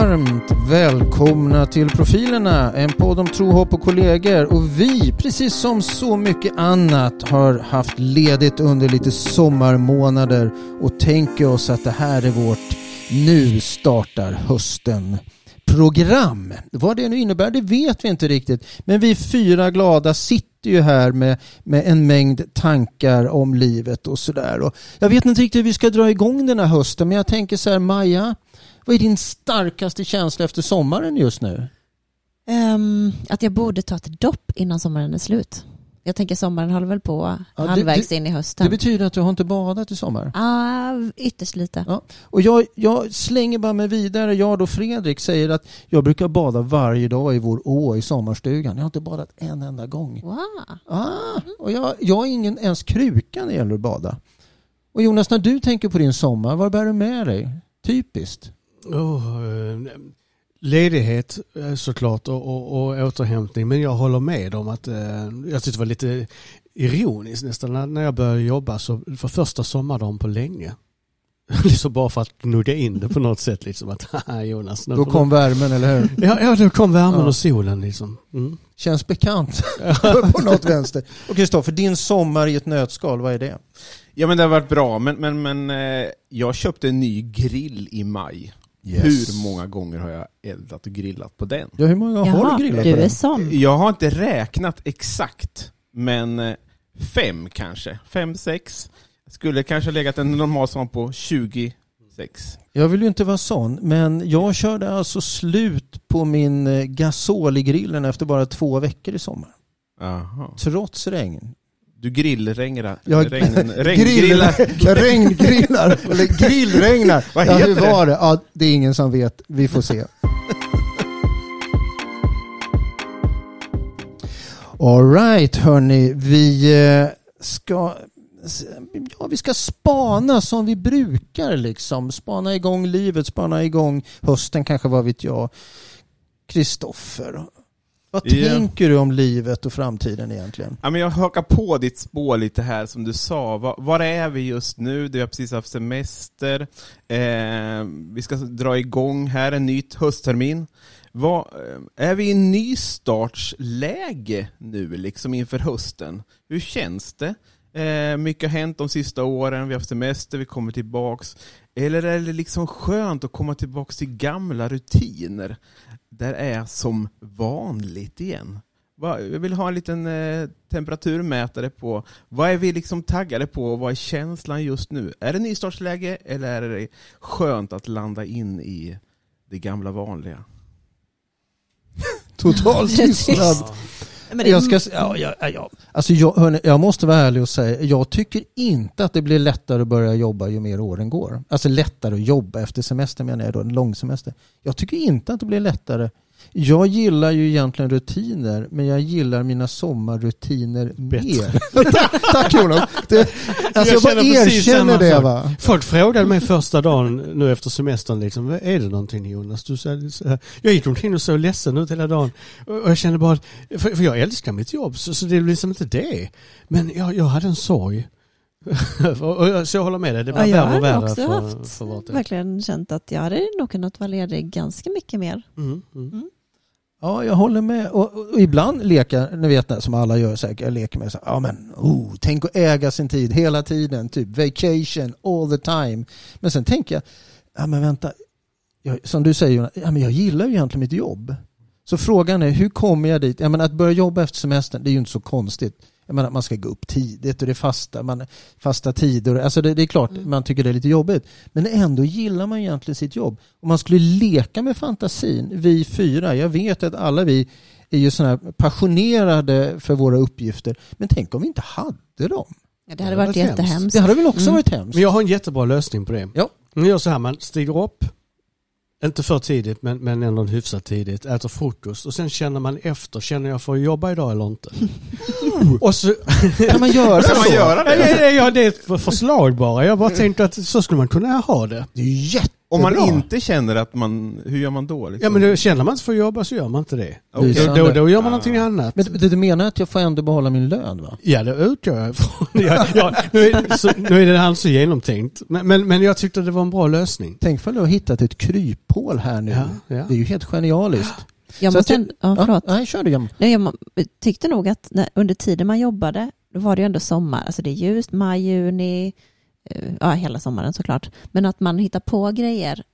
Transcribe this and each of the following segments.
varmt välkomna till Profilerna, en podd om tro, hopp och kollegor. Och vi, precis som så mycket annat, har haft ledigt under lite sommarmånader och tänker oss att det här är vårt Nu startar hösten program. Vad det nu innebär, det vet vi inte riktigt. Men vi fyra glada sitter ju här med, med en mängd tankar om livet och sådär. Jag vet inte riktigt hur vi ska dra igång den här hösten, men jag tänker så här, Maja, vad är din starkaste känsla efter sommaren just nu? Um, att jag borde ta ett dopp innan sommaren är slut. Jag tänker sommaren håller väl på Ja, halvvägs in i hösten. Det betyder att du har inte badat i sommar? ah, ytterst lite. Ja. Och jag, jag slänger bara mig vidare. Jag och Fredrik säger att jag brukar bada varje dag i vår å i sommarstugan. Jag har inte badat en enda gång. Wow. Ah, och jag, jag har ingen ens kruka när det gäller att bada. Och Jonas, när du tänker på din sommar, vad bär du med dig? Typiskt. Oh, eh, ledighet eh, såklart och, och, och återhämtning. Men jag håller med om att eh, jag tyckte det var lite ironiskt nästan när, jag började jobba så för första sommardagen på länge. liksom bara för att gnugga in det på något sätt liksom att Jonas. nu Då kom värmen, eller hur? du- Ja, ja, då kom värmen Ja. och solen liksom. Mm. Känns bekant på något vänster. Och Kristoffer, din sommar i ett nötskal, vad är det? Ja men det har varit bra, men, men, men jag köpte en ny grill i maj. Hur många gånger har jag eldat och grillat på den? Ja, hur många har Jaha, du grillat du på är den? sån. Jag har inte räknat exakt, men eh, fem kanske. Fem, sex. Skulle kanske ha legat en normal sån på 26. Jag vill ju inte vara sån, men jag körde alltså slut på min eh, gasol i grillen efter bara två veckor i sommar. Aha. Trots regn. Du grillregnar. Jag- regn, regngrillar. Regngrillar, eller grillregnar. Vad ja, hur heter det? var det? Ja, det är ingen som vet. Vi får se. Alright hörni, vi eh, ska Ja, vi ska spana som vi brukar liksom. Spana igång livet, spana igång hösten kanske, vad vet jag. Kristoffer, vad Ja. tänker du om livet och framtiden egentligen? Ja, men jag hakar på ditt spår lite här som du sa. Var, var är vi just nu? Du har precis haft semester. Eh, vi ska dra igång här en ny hösttermin. Vad, eh, är vi i nystartsläge nu liksom inför hösten? Hur känns det? Eh, mycket har hänt de sista åren, vi har haft semester, vi kommer tillbaks. Eller är det liksom skönt att komma tillbaks till gamla rutiner? Där är som vanligt igen. Jag vill ha en liten eh, temperaturmätare på vad är vi liksom taggade på och vad är känslan just nu? Är det nystartsläge eller är det skönt att landa in i det gamla vanliga? Total tystnad. Men Jag, ska, ja, ja, ja. Alltså jag, hörni, jag måste vara ärlig och säga, jag tycker inte att det blir lättare att börja jobba ju mer åren går. Alltså lättare att jobba efter semester menar jag då, en lång semester. Jag tycker inte att det blir lättare. Jag gillar ju egentligen rutiner, men jag gillar mina sommarrutiner Bättre. mer. tack, Jonas! Det, alltså jag, bara känner precis erkänner det va. Folk frågade mig första dagen nu efter semestern liksom, "Vad är det någonting Jonas? Du jag gick omkring och såg ledsen ut hela dagen. Och och jag kände bara, att- för, för jag älskar mitt jobb så, så det är liksom inte det. Men jag, jag hade en sorg. och, och, jag- så jag håller med dig, det blir ja, jag värre och har värre också för, haft, för verkligen känt att jag hade nog kunnat vara ledig ganska mycket mer. mm, mm. Ja, jag håller med. Och, och, och ibland leker, ni vet det som alla gör säkert, jag leker med så ja men, oh, tänk att äga sin tid hela tiden, typ vacation all the time. Men sen tänker jag, ja men vänta, jag, som du säger Jonas, ja, men jag gillar ju egentligen mitt jobb. Så frågan är, hur kommer jag dit? Ja men att börja jobba efter semestern, det är ju inte så konstigt. Jag menar, man ska gå upp tidigt och det är fasta, man, fasta tider. Alltså det, det är klart, Mm. man tycker det är lite jobbigt. Men ändå gillar man egentligen sitt jobb. Om man skulle leka med fantasin, vi fyra, jag vet att alla vi är ju sådana passionerade för våra uppgifter. Men tänk om vi inte hade dem? Ja, det hade varit var hemskt. jättehemskt. Det hade väl också Mm. varit hemskt? Men jag har en jättebra lösning på det. Ja. Man gör så här, man stiger upp, inte för tidigt men, men ändå hyfsat tidigt, äter frukost och sen känner man efter, känner jag för att jobba idag eller inte? och så, Kan man göra Kan man så? göra det? ja, det är ett förslag bara. Jag bara tänkte att så skulle man kunna ha det. Det är ju Om man bra. inte känner att man, hur gör man då? Liksom? Ja men då, känner man inte för att jobba så gör man inte det. Är Då, då, då gör man Ah. någonting annat. Men du, du menar att jag får ändå behålla min lön va? Ja, det utgår jag ifrån. ja, ja, nu, är, så, nu är det alls så genomtänkt. Men, men, men jag tyckte det var en bra lösning. Tänk för du har hittat ett kryphål här nu. Ja, ja. Det är ju helt genialiskt. Jag måste att ändå, ja, förlåt. nej, kör du. Nej, jag tyckte nog att när, under tiden man jobbade, då var det ju ändå sommar. Alltså det är ljust, maj, juni, ja hela sommaren såklart. Men att man hittar på grejer,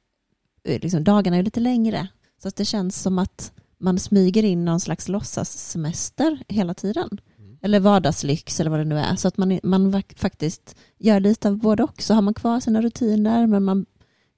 eh, liksom, dagarna är lite längre. Så att det känns som att man smyger in någon slags låtsassemester hela tiden. Eller vardagslyx eller vad det nu är. Så att man, man faktiskt gör lite av både och. Så har man kvar sina rutiner men man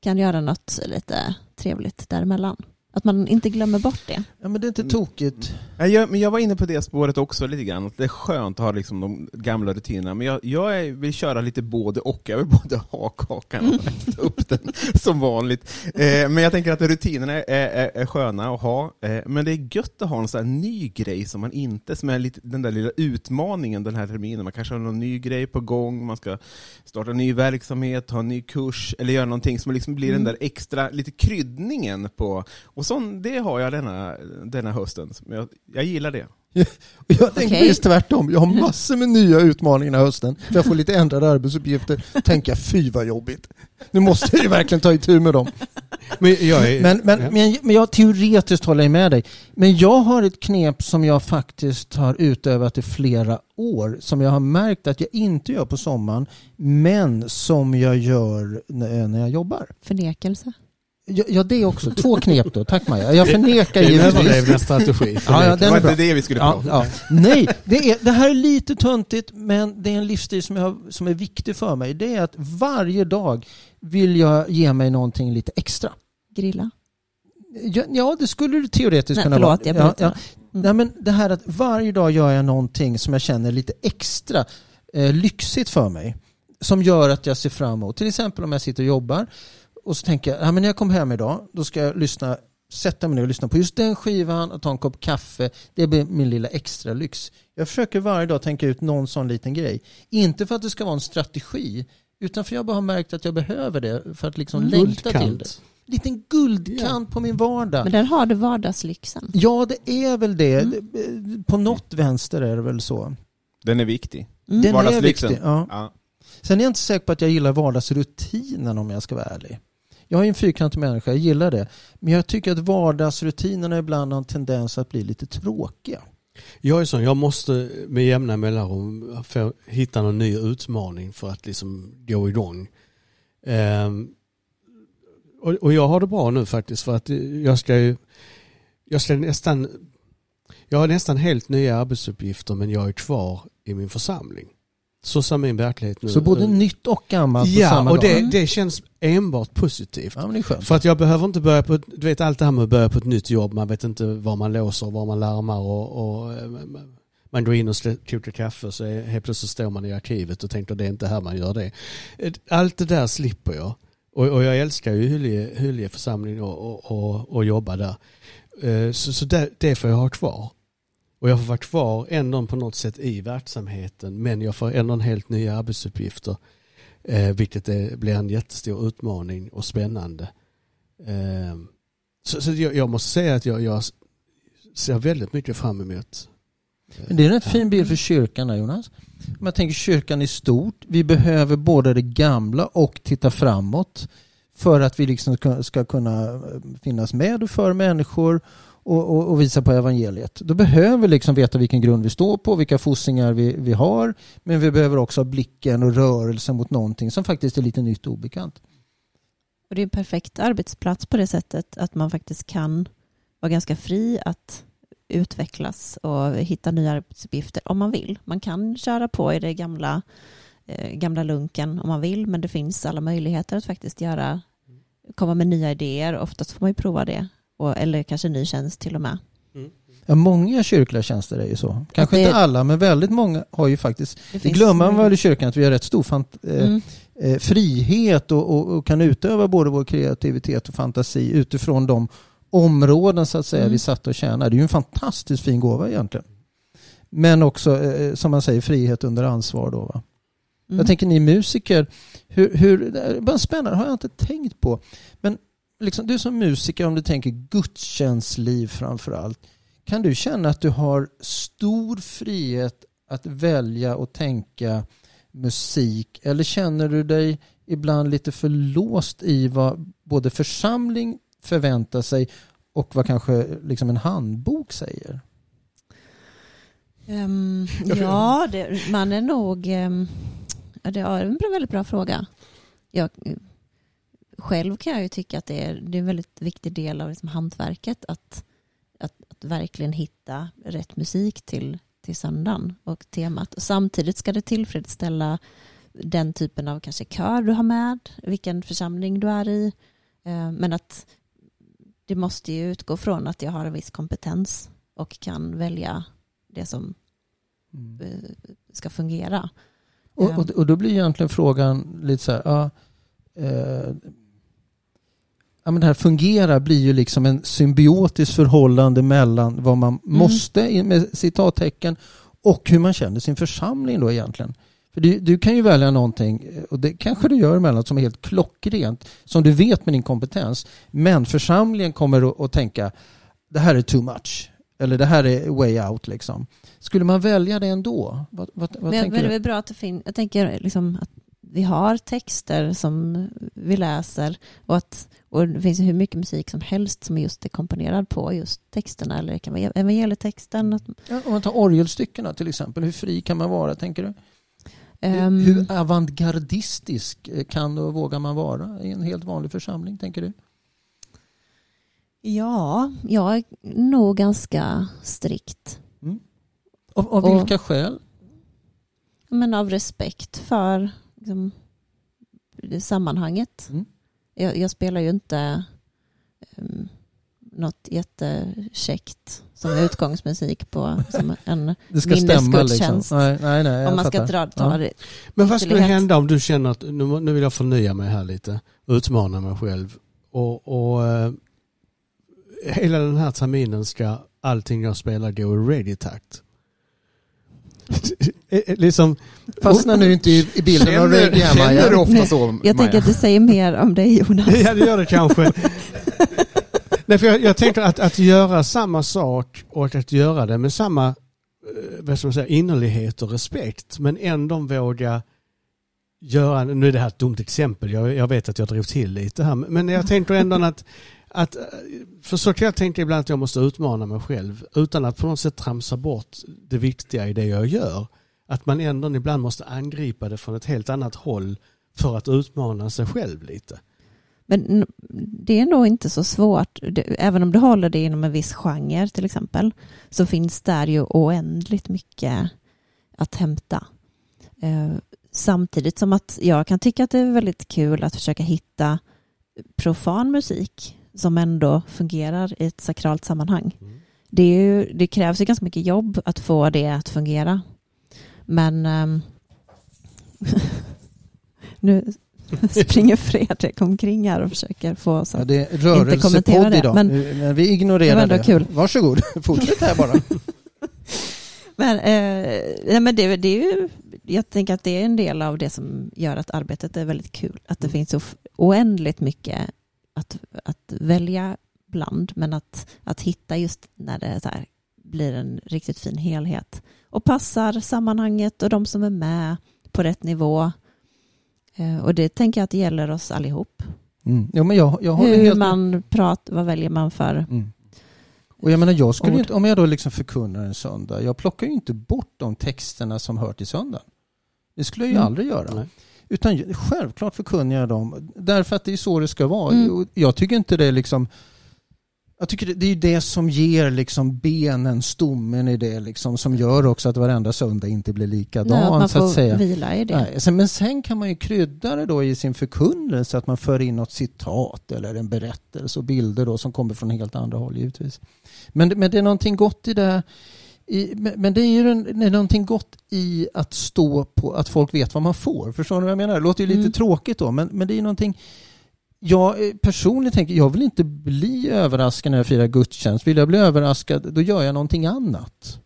kan göra något lite trevligt däremellan. Att man inte glömmer bort det. Ja, men det är inte tokigt. Nej, jag, men jag var inne på det spåret också lite grann. att Det är skönt att ha liksom de gamla rutinerna. Men jag, jag är, vill köra lite både och. Jag vill både ha kakan och äta upp den som vanligt. Eh, men jag tänker att rutinerna är, är, är sköna att ha. Eh, men det är gött att ha en sån här ny grej som man inte, som är lite, den där lilla utmaningen den här terminen. Man kanske har någon ny grej på gång, man ska starta en ny verksamhet, ha en ny kurs eller göra någonting som liksom blir den där extra, lite kryddningen på. Och sån, det har jag denna, denna hösten. Men Jag, jag gillar det. Jag tänker precis tvärtom. Jag har massor med nya utmaningar den här hösten. För jag får lite ändrade arbetsuppgifter. Tänker jag, fy vad jobbigt. Nu måste jag ju verkligen ta itu med dem. Men, jag är, Men, men, ja. men, men jag teoretiskt håller jag med dig. Men jag har ett knep som jag faktiskt har utövat i flera år. Som jag har märkt att jag inte gör på sommaren. Men som jag gör när jag jobbar. Förnekelse. Ja, ja det också. Två knep då. Tack Maja. Jag förnekar det är en givetvis. överlevnadsstrategi. Ja, ja, Det den var inte det vi skulle Ja, prata om. ja. Nej, det, är, det här är lite töntigt men det är en livsstil som, jag, som är viktig för mig. Det är att varje dag vill jag ge mig någonting lite extra. Grilla. Ja, ja det skulle det teoretiskt Nej, kunna förlåt, vara. jag ja, ja. Nej, men det här att varje dag gör jag någonting som jag känner lite extra eh, lyxigt för mig. Som gör att jag ser fram emot. Till exempel om jag sitter och jobbar och så tänker jag, ja, men när jag kommer hem idag då ska jag lyssna, sätta mig ner och lyssna på just den skivan och ta en kopp kaffe. Det blir min lilla extra lyx. Jag försöker varje dag tänka ut någon sån liten grej. Inte för att det ska vara en strategi utan för jag bara har märkt att jag behöver det för att liksom längta till det. Liten guldkant på min vardag. Men där har du vardagslyxen. Ja, det är väl det. Mm. På något vänster är det väl så. Den är viktig. Mm. Den är viktig. Ja. Ja. Sen är jag inte säker på att jag gillar vardagsrutinen om jag ska vara ärlig. Jag är en fyrkantig människa, jag gillar det. Men jag tycker att vardagsrutinerna ibland har en tendens att bli lite tråkiga. Jag är sån, jag måste med jämna mellanrum hitta någon ny utmaning för att liksom gå igång. Um, och, och jag har det bra nu faktiskt för att jag ska ju, jag ska nästan, jag har nästan helt nya arbetsuppgifter men jag är kvar i min församling. Så ser min verklighet nu Så både nytt och gammalt på Ja, samma och dag. det, Mm. det känns enbart positivt. Ja, men det är skönt. För att jag behöver inte börja på, du vet allt det här med att börja på ett nytt jobb, man vet inte var man låser, var man larmar och, och eh, man går in och kokar kaffe så är, helt plötsligt står man i arkivet och tänker det är inte här man gör det. Allt det där slipper jag. Och, och jag älskar ju Hyllie, Hyllie församling och, och, och, och jobba där. Eh, Så, så det, det får jag ha kvar. Och jag får vara kvar ändå på något sätt i verksamheten men jag får ändå en helt nya arbetsuppgifter. Eh, vilket är, blir en jättestor utmaning och spännande. Eh, så så jag, jag måste säga att jag, jag ser väldigt mycket fram emot. eh, Men det är en rätt fin bild för kyrkan där Jonas. Om jag tänker kyrkan i stort. Vi behöver både det gamla och titta framåt. För att vi liksom ska- kunna eh, finnas med och för människor och, och, och visa på evangeliet. Då behöver vi liksom veta vilken grund vi står på, vilka fossingar vi, vi har. Men vi behöver också ha blicken och rörelsen mot någonting som faktiskt är lite nytt och obekant. Och det är en perfekt arbetsplats på det sättet att man faktiskt kan vara ganska fri att utvecklas och hitta nya arbetsuppgifter om man vill. Man kan köra på i det gamla, eh, gamla lunken om man vill men det finns alla möjligheter att faktiskt göra, komma med nya idéer. Oftast får man ju prova det. Och, eller kanske ny tjänst till och med. Ja, många kyrkliga tjänster är ju så. Kanske det- inte alla, men väldigt många har ju faktiskt... Det finns glömmer man väl i möjlighet. kyrkan att vi har rätt stor fant- eh, Mm. eh, frihet och, och, och kan utöva både vår kreativitet och fantasi utifrån de områden så att säga Mm. vi satt och tjänar. Det är ju en fantastiskt fin gåva egentligen. Men också, eh, som man säger, frihet under ansvar då. Va? Mm. Jag tänker ni musiker, hur, hur, det är bara spännande, har jag inte tänkt på. Men liksom, du som musiker, om du tänker gudstjänstliv framför allt. Kan du känna att du har stor frihet att välja och tänka musik? Eller känner du dig ibland lite för låst i vad både församling förväntar sig och vad kanske liksom en handbok säger? Ehm, ja, det, man är nog... Um, det är en väldigt bra fråga. Jag, själv kan jag ju tycka att det är, det är en väldigt viktig del av liksom hantverket att, att, att verkligen hitta rätt musik till, till söndagen och temat. Och samtidigt ska det tillfredsställa den typen av kanske kör du har med, vilken församling du är i. Eh, Men att det måste ju utgå från att jag har en viss kompetens och kan välja det som eh, ska fungera. Och, och, och då blir egentligen frågan lite så här, ja, eh, ja, men det här fungerar blir ju liksom en symbiotiskt förhållande mellan vad man måste in- med citattecken och hur man känner sin församling då egentligen. För du, du kan ju välja någonting, och det kanske du gör emellanåt, som är helt klockrent, som du vet med din kompetens. Men församlingen kommer att, tänka, det här är too much. Eller det här är way out liksom. Skulle man välja det ändå? Vad, vad, vad Men, tänker men det är väl bra att det finns, jag tänker liksom att vi har texter som vi läser och att och det finns hur mycket musik som helst som just är komponerad på just texterna eller det kan vara evangelietexten. Ja, om man tar orgelstyckena till exempel, hur fri kan man vara tänker du? ehm, Hur, hur avantgardistisk kan och vågar man vara i en helt vanlig församling tänker du? ja, jag är nog ganska strikt. Av, av Och- vilka skäl? Men av respekt för liksom, det sammanhanget. Mm. Jag, jag spelar ju inte um, något jättekäckt som utgångsmusik på som en Det ska stämma liksom. Minnesgudstjänst. Nej, nej, nej jag om man ska fattar. dra, ta Ja. det. Men vad skulle hända om du känner att nu, nu vill jag förnya mig här lite, utmana mig själv och, och eh, hela den här terminen ska allting jag spelar gå i ready-takt. Eh, eh, liksom, Fastna nu inte i, bilden av Känner, reggae, känner du Maja. ofta så, Jag tänker Maja? att det säger mer om dig Jonas. ja det gör det kanske. Nej, för jag, jag tänker att, att göra samma sak och att göra det med samma eh, vad ska man säga, innerlighet och respekt men ändå våga göra, nu är det här ett dumt exempel, jag, jag vet att jag drog till lite här men jag tänker ändå att, att eh, för så kan jag tänka ibland att jag måste utmana mig själv utan att på något sätt tramsa bort det viktiga i det jag gör. Att man ändå ibland måste angripa det från ett helt annat håll för att utmana sig själv lite. Men det är nog inte så svårt. Även om du håller det inom en viss genre till exempel så finns där ju oändligt mycket att hämta. Eh, samtidigt som att jag kan tycka att det är väldigt kul att försöka hitta profan musik som ändå fungerar i ett sakralt sammanhang. Det, är ju, det krävs ju ganska mycket jobb att få det att fungera. Men ehm, nu springer Fredrik omkring här och försöker få oss Ja, att... det är rörelsepodd kommentera det, idag. men- Men, vi ignorerar Det det. kul. Varsågod, fortsätt här bara. Men, eh, nej, men det, det är ju, jag tänker att det är en del av det som gör att arbetet är väldigt kul. Att det finns så oändligt mycket att, att välja bland. Men att, att hitta just när det så här, blir en riktigt fin helhet. Och passar sammanhanget och de som är med på rätt nivå. Eh, och det tänker jag att det gäller oss allihop. Mm. Jo, men jag, jag håller Hur helt man pratar, vad väljer man för Mm. Och jag menar, jag skulle inte, om jag då liksom förkunnar en söndag, jag plockar ju inte bort de texterna som hör till söndagen. Det skulle jag ju Mm. aldrig göra. Nej. Utan självklart förkunnar jag dem, därför att det är så det ska vara. Mm. Jag tycker inte det är liksom jag tycker det, är ju det som ger liksom benen, stommen i det liksom, som gör också att varenda söndag inte blir likadan Nej, man så att får säga. vila i det. Nej, men sen kan man ju krydda det då i sin förkunnelse att man för in något citat eller en berättelse och bilder då som kommer från helt andra håll givetvis. Men, men det är någonting gott i det. I, men det är ju en, är någonting gott i att stå på att folk vet vad man får. Förstår ni vad jag menar? Det låter ju lite Mm. tråkigt då men, men det är någonting jag eh, personligen tänker, jag vill inte bli överraskad när jag firar gudstjänst. Vill jag bli överraskad, då gör jag någonting annat.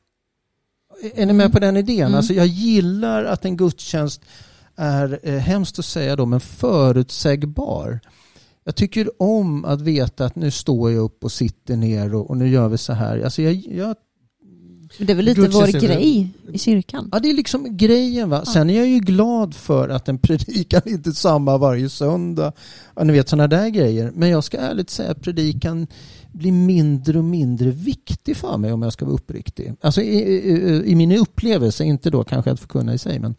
Är ni med Mm. på den idén? Mm. Alltså jag gillar att en gudstjänst är eh, hemskt att säga då, men förutsägbar. Jag tycker om att veta att nu står jag upp och sitter ner och, och nu gör vi så här. Alltså jag, jag, Men Det är väl lite vår grej i kyrkan. ja, det är liksom grejen. Va? Ja. Sen är jag ju glad för att en predikan inte är samma varje söndag. Ja, ni vet sådana där grejer. Men jag ska ärligt säga att predikan blir mindre och mindre viktig för mig om jag ska vara uppriktig. Alltså i, i, i min upplevelse, inte då kanske att förkunna i sig. Men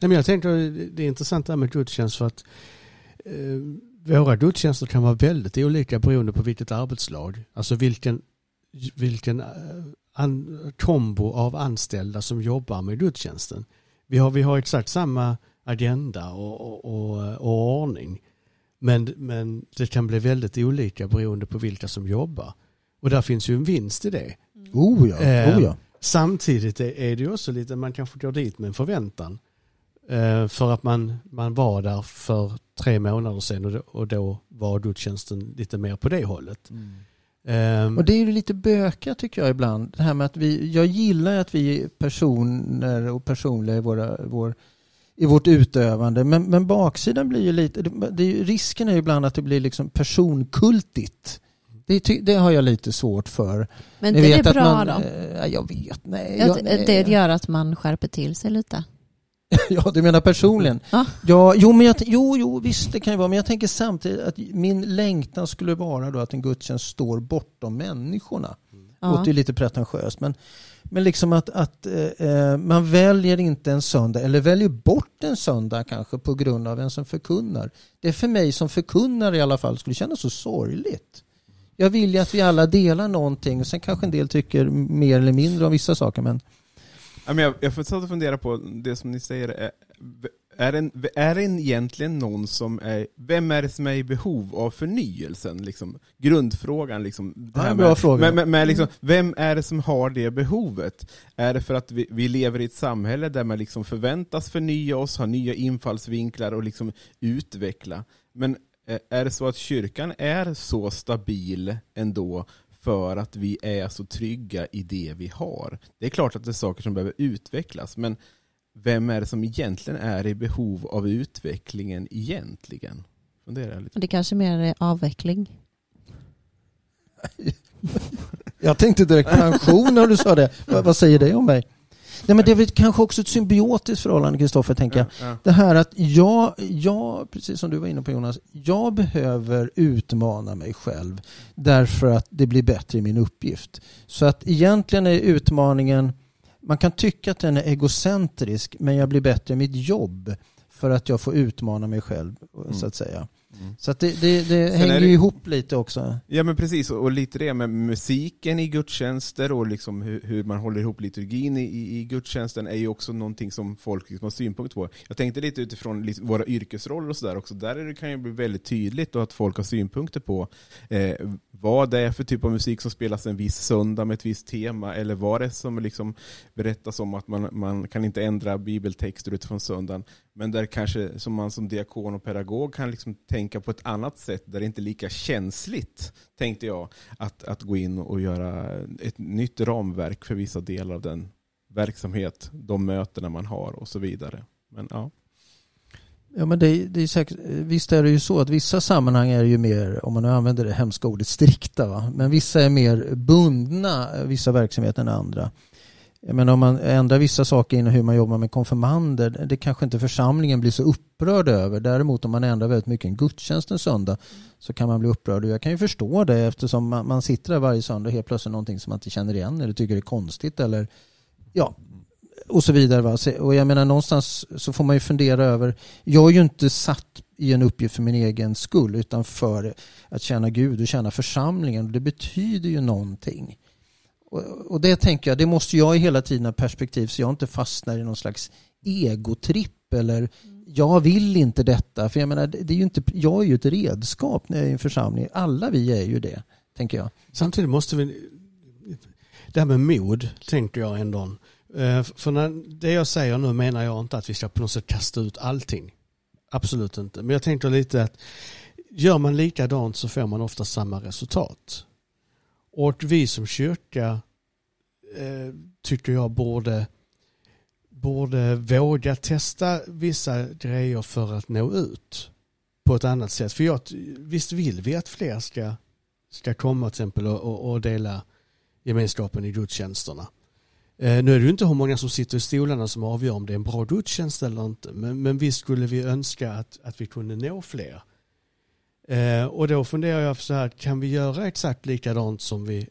Nej, men jag tänker det är intressant det här med gudstjänst för att eh, våra gudstjänster kan vara väldigt olika beroende på vilket arbetslag. Alltså vilken, vilken eh, an, kombo av anställda som jobbar med gudstjänsten. Vi har, vi har exakt samma agenda och, och, och, och ordning. Men, men det kan bli väldigt olika beroende på vilka som jobbar. Och där finns ju en vinst i det. oh ja, Eh, oh ja. Samtidigt är det ju också lite, man kanske går dit med en förväntan. Eh, För att man, man var där för tre månader sedan och då, och då var gudstjänsten lite mer på det hållet. Ehm, Och det är ju lite böka tycker jag ibland. Det här med att vi, jag gillar att vi är personer och personliga i, våra, vår, i vårt utövande. Men, men baksidan blir ju lite, det, är ju, risken är ju ibland att det blir liksom personkultigt. Det, det har jag lite svårt för. Men det att bra man, då? eh, jag vet, nej. Ja, jag, nej. det gör att man skärper till sig lite. Ja, du menar personligen? Ja. Ja, jo, men jag, jo, jo, visst det kan ju vara. Men jag tänker samtidigt att min längtan skulle vara då att en gudstjänst står bortom människorna. Ja. låter ju lite pretentiöst. Men, men liksom att, att eh, eh, man väljer inte en söndag, eller väljer bort en söndag kanske på grund av vem som förkunnar. Det för mig som förkunnar i alla fall skulle kännas så sorgligt. Jag vill ju att vi alla delar någonting. Sen kanske en del tycker mer eller mindre om vissa saker. Men men jag, jag satt och fundera på det som ni säger. Är, är, det, en- är det en egentligen någon som är, vem är det som är i behov av förnyelsen? Liksom, grundfrågan. Liksom, det här med, fråga. med, med, med liksom, vem är det som har det behovet? Är det för att vi, vi lever i ett samhälle där man liksom förväntas förnya oss, ha nya infallsvinklar och liksom utveckla? Men eh, är det så att kyrkan är så stabil ändå för att vi är så trygga i det vi har. Det är klart att det är saker som behöver utvecklas, men vem är det som egentligen är i behov av utvecklingen egentligen? Funderar lite. Det kanske mer är avveckling. jag tänkte direkt pension när du sa det. Vad säger det om mig? Nej, men det är väl kanske också ett symbiotiskt förhållande, Kristoffer, tänker jag. Ja, Det här att jag, jag, precis som du var inne på Jonas, jag behöver utmana mig själv därför att det blir bättre i min uppgift. Så att egentligen är utmaningen, man kan tycka att den är egocentrisk men jag blir bättre i mitt jobb för att jag får utmana mig själv så att säga. Mm. Så att det, det, det hänger är det- ju ihop lite också. Ja men precis, och och lite det med musiken i gudstjänster och liksom hur, hur man håller ihop liturgin i, i, i gudstjänsten är ju också någonting som folk liksom har synpunkt på. Jag tänkte lite utifrån liksom våra yrkesroller och sådär också, där är det, kan ju bli väldigt tydligt då att folk har synpunkter på eh, vad det är för typ av musik som spelas en viss söndag med ett visst tema, eller vad det är som liksom berättas om att man, man kan inte ändra bibeltexter utifrån söndagen, men där kanske som man som diakon och pedagog kan liksom tänka på ett annat sätt, där det inte är lika känsligt, tänkte jag, att, att gå in och göra ett nytt ramverk för vissa delar av den verksamhet, de mötena man har och så vidare. Men ja. Ja, men det, det är säkert, visst är det ju så att vissa sammanhang är ju mer, om man nu använder det hemska ordet, strikta. Va? Men vissa är mer bundna, vissa verksamheter än andra. Jag menar om man ändrar vissa saker inom hur man jobbar med konfirmander, det kanske inte församlingen blir så upprörd över. Däremot om man ändrar väldigt mycket en gudstjänst en söndag så kan man bli upprörd. Och jag kan ju förstå det eftersom man, man sitter där varje söndag och helt plötsligt någonting som man inte känner igen eller tycker är konstigt eller ja, och så vidare. Va? Och jag menar någonstans så får man ju fundera över, jag är ju inte satt i en uppgift för min egen skull utan för att tjäna Gud och tjäna församlingen. Det betyder ju någonting. Och, och det tänker jag, det måste jag i hela tiden ha perspektiv så jag inte fastnar i någon slags egotripp eller jag vill inte detta. För jag menar, det är ju inte, jag är ju ett redskap när jag är i en församling. Alla vi är ju det, tänker jag. Samtidigt måste vi, det här med mod tänker jag ändå. Eh, för när, det jag säger nu menar jag inte att vi ska på något sätt kasta ut allting. Absolut inte. Men jag tänker lite att gör man likadant så får man ofta samma resultat. Och vi som kyrka eh, tycker jag borde borde våga testa vissa grejer för att nå ut på ett annat sätt. För jag, visst vill vi att fler ska, ska komma till exempel och, och, dela gemenskapen i gudstjänsterna. Eh, nu är det ju inte hur många som sitter i stolarna som avgör om det är en bra gudstjänst eller inte. Men, men visst skulle vi önska att, att vi kunde nå fler. Eh, och då funderar jag så här, kan vi göra exakt likadant som vi,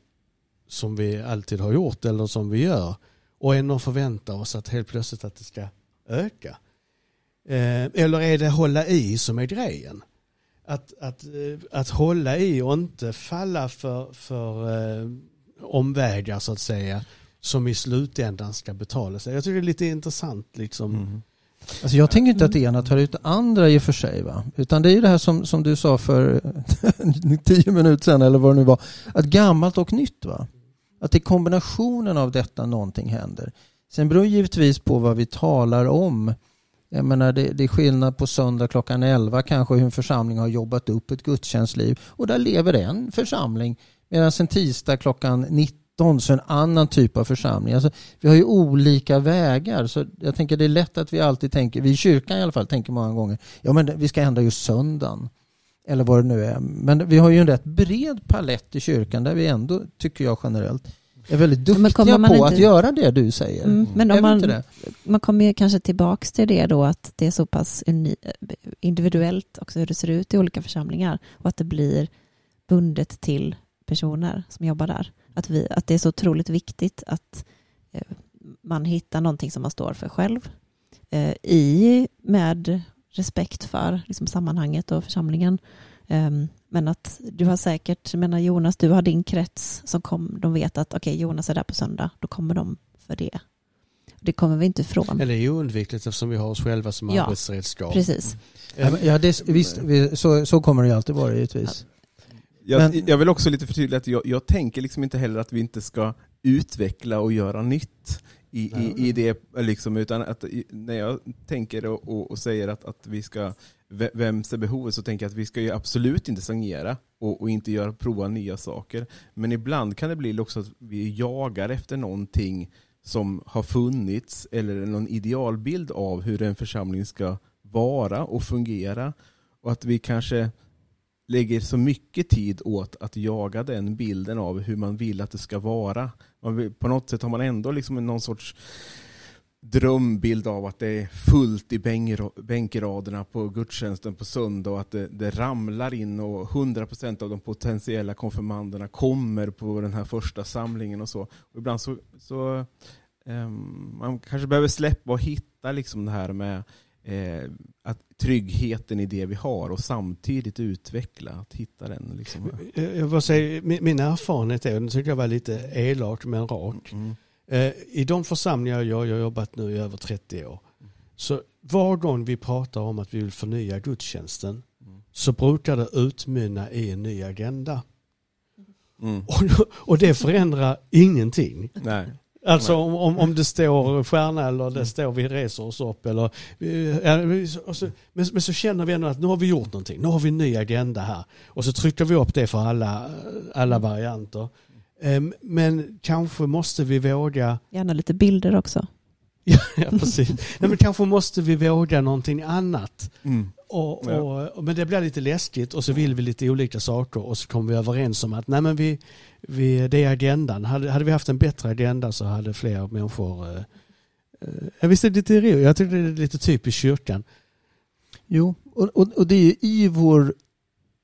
som vi alltid har gjort eller som vi gör? Och ändå förvänta oss att helt plötsligt att det ska öka. Eh, eller är det hålla i som är grejen? Att, att, eh, att hålla i och inte falla för, för eh, omvägar så att säga som i slutändan ska betala sig. Jag tycker det är lite intressant liksom. Mm. Alltså jag tänker inte att det ena tar ut det andra i och för sig. Va? Utan det är ju det här som, som du sa för tio minuter sedan eller vad det nu var. Att gammalt och nytt. Va? Att i kombinationen av detta någonting händer. Sen beror det givetvis på vad vi talar om. Jag menar det, det är skillnad på söndag klockan 11 kanske hur en församling har jobbat upp ett gudstjänstliv. Och där lever en församling. Medan en tisdag klockan 19 så en annan typ av församling. Alltså, vi har ju olika vägar. Så jag tänker det är lätt att vi alltid tänker, vi i kyrkan i alla fall tänker många gånger, ja men vi ska ändra just söndagen. Eller vad det nu är. Men vi har ju en rätt bred palett i kyrkan där vi ändå, tycker jag generellt, är väldigt duktiga på inte... att göra det du säger. Mm, men om man, man kommer ju kanske tillbaks till det då att det är så pass individuellt också hur det ser ut i olika församlingar och att det blir bundet till personer som jobbar där. Att, vi, att det är så otroligt viktigt att eh, man hittar någonting som man står för själv eh, i med respekt för liksom, sammanhanget och församlingen. Um, men att du har säkert, jag menar Jonas, du har din krets som kom, de vet att okej okay, Jonas är där på söndag, då kommer de för det. Det kommer vi inte ifrån. Eller det är oundvikligt eftersom vi har oss själva som ja, arbetsredskap. Precis. Ja, det, visst, så, så kommer det ju alltid vara givetvis. Jag, Men, jag vill också lite förtydliga att jag, jag tänker liksom inte heller att vi inte ska utveckla och göra nytt i, i, i det, liksom, utan att när jag tänker och, och, och, säger att, att vi ska, vem ser behovet, så tänker jag att vi ska ju absolut inte stagnera och, och inte göra, prova nya saker. Men ibland kan det bli också att vi jagar efter någonting som har funnits, eller någon idealbild av hur en församling ska vara och fungera. Och att vi kanske lägger så mycket tid åt att jaga den bilden av hur man vill att det ska vara. Vill, på något sätt har man ändå liksom någon sorts drömbild av att det är fullt i bänkraderna på gudstjänsten på söndag och att det, det ramlar in och 100% av de potentiella konfirmanderna kommer på den här första samlingen och så. Och ibland så, så um, man kanske behöver släppa och hitta liksom det här med eh, att tryggheten i det vi har och samtidigt utveckla, att hitta den. Liksom. Jag vill säga, min, erfarenhet är, och nu tycker jag var lite elak men rak, mm. eh, i de församlingar jag, jag har jobbat nu i över 30 år, så var gång vi pratar om att vi vill förnya gudstjänsten mm. så brukar det utmynna i en ny agenda. Mm. Och, och, det förändrar ingenting. Nej. Alltså om, om, om det står stjärna eller det mm. står vi reser oss upp eller så, men, men, så känner vi ändå att nu har vi gjort någonting, nu har vi en ny agenda här och så trycker vi upp det för alla, alla varianter. Ehm, men kanske måste vi våga... Gärna lite bilder också. ja, precis. Nej, men kanske måste vi våga någonting annat. Mm. Och, och, men det blir lite läskigt och så vill vi lite olika saker och så kommer vi överens om att nej men vi, vi, det är agendan. Hade, hade vi haft en bättre agenda så hade fler människor eh, eh, visst är det lite. Jag tycker det är lite typiskt kyrkan. Jo, och, och, och det är i vår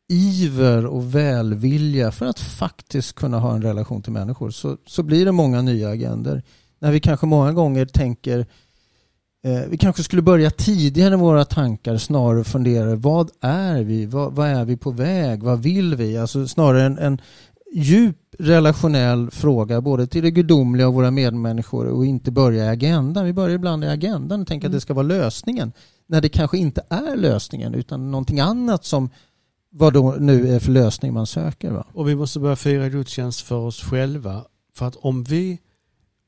iver och välvilja för att faktiskt kunna ha en relation till människor så, så blir det många nya agender. När vi kanske många gånger tänker Eh, vi kanske skulle börja tidigare med våra tankar snarare fundera vad är vi? Vad, vad, är vi på väg? Vad vill vi? Alltså snarare en, en djup relationell fråga både till det gudomliga och våra medmänniskor och inte börja i agendan. Vi börjar ibland i agendan och tänker mm. att det ska vara lösningen när det kanske inte är lösningen utan någonting annat som vad då nu är för lösning man söker. Va? Och vi måste börja fira gudstjänst för oss själva för att om vi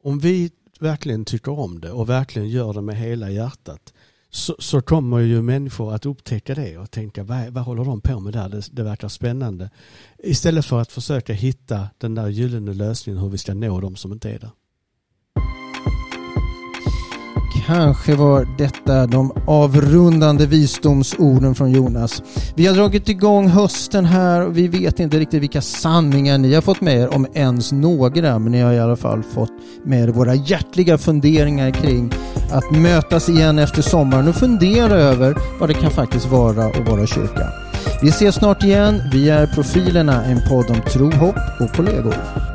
om vi verkligen tycker om det och verkligen gör det med hela hjärtat så, så kommer ju människor att upptäcka det och tänka vad, vad håller de på med där? Det, det verkar spännande. Istället för att försöka hitta den där gyllene lösningen hur vi ska nå de som inte är där. Kanske var detta de avrundande visdomsorden från Jonas. Vi har dragit igång hösten här och vi vet inte riktigt vilka sanningar ni har fått med er, om ens några, men ni har i alla fall fått med er våra hjärtliga funderingar kring att mötas igen efter sommaren och fundera över vad det kan faktiskt vara att vara kyrka. Vi ses snart igen. Vi är Profilerna, en podd om tro, hopp och kollegor.